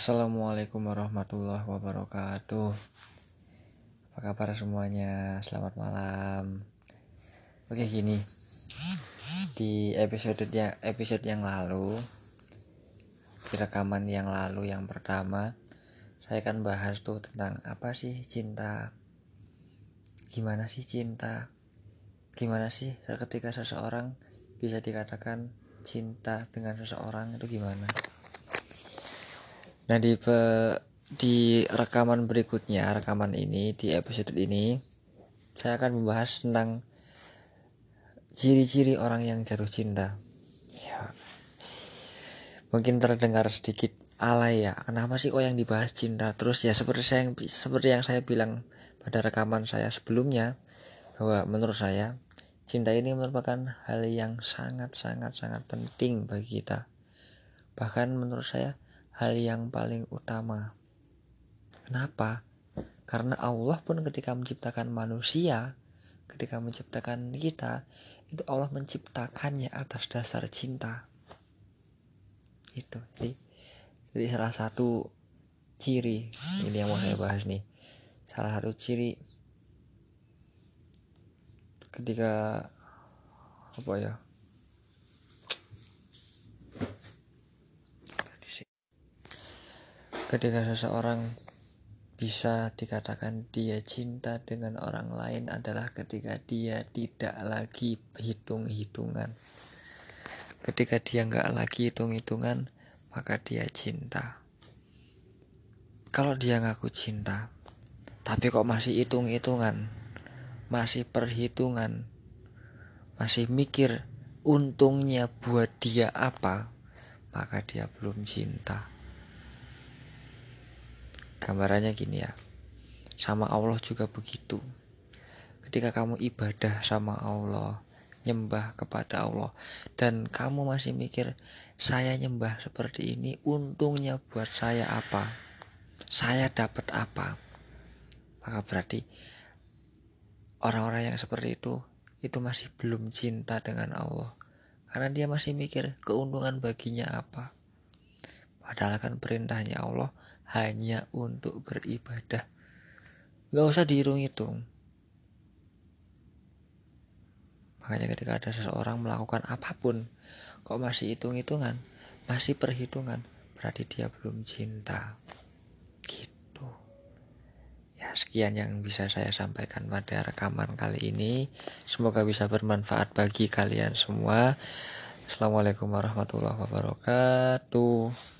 Assalamualaikum warahmatullahi wabarakatuh. Apa kabar semuanya? Selamat malam. Oke gini. Di episode yang, episode yang lalu Di rekaman yang lalu yang pertama Saya akan bahas tuh tentang Apa sih cinta? Gimana sih cinta? Gimana sih ketika seseorang Bisa dikatakan cinta dengan seseorang itu gimana Nah di pe, di rekaman berikutnya, rekaman ini di episode ini saya akan membahas tentang ciri-ciri orang yang jatuh cinta. Ya. Mungkin terdengar sedikit alay ya. Kenapa sih kok yang dibahas cinta? Terus ya seperti saya yang seperti yang saya bilang pada rekaman saya sebelumnya bahwa menurut saya cinta ini merupakan hal yang sangat sangat sangat penting bagi kita. Bahkan menurut saya hal yang paling utama. Kenapa? Karena Allah pun ketika menciptakan manusia, ketika menciptakan kita, itu Allah menciptakannya atas dasar cinta. Itu. Jadi, jadi salah satu ciri ini yang mau saya bahas nih. Salah satu ciri ketika apa ya Ketika seseorang bisa dikatakan dia cinta dengan orang lain adalah ketika dia tidak lagi hitung-hitungan. Ketika dia nggak lagi hitung-hitungan, maka dia cinta. Kalau dia ngaku cinta, tapi kok masih hitung-hitungan, masih perhitungan, masih mikir untungnya buat dia apa, maka dia belum cinta gambarannya gini ya. Sama Allah juga begitu. Ketika kamu ibadah sama Allah nyembah kepada Allah dan kamu masih mikir saya nyembah seperti ini untungnya buat saya apa? Saya dapat apa? Maka berarti orang-orang yang seperti itu itu masih belum cinta dengan Allah. Karena dia masih mikir keuntungan baginya apa padahal kan perintahnya Allah hanya untuk beribadah. Gak usah dihitung-hitung. Makanya ketika ada seseorang melakukan apa pun, kok masih hitung-hitungan, masih perhitungan, berarti dia belum cinta. Gitu. Ya, sekian yang bisa saya sampaikan pada rekaman kali ini. Semoga bisa bermanfaat bagi kalian semua. Assalamualaikum warahmatullahi wabarakatuh.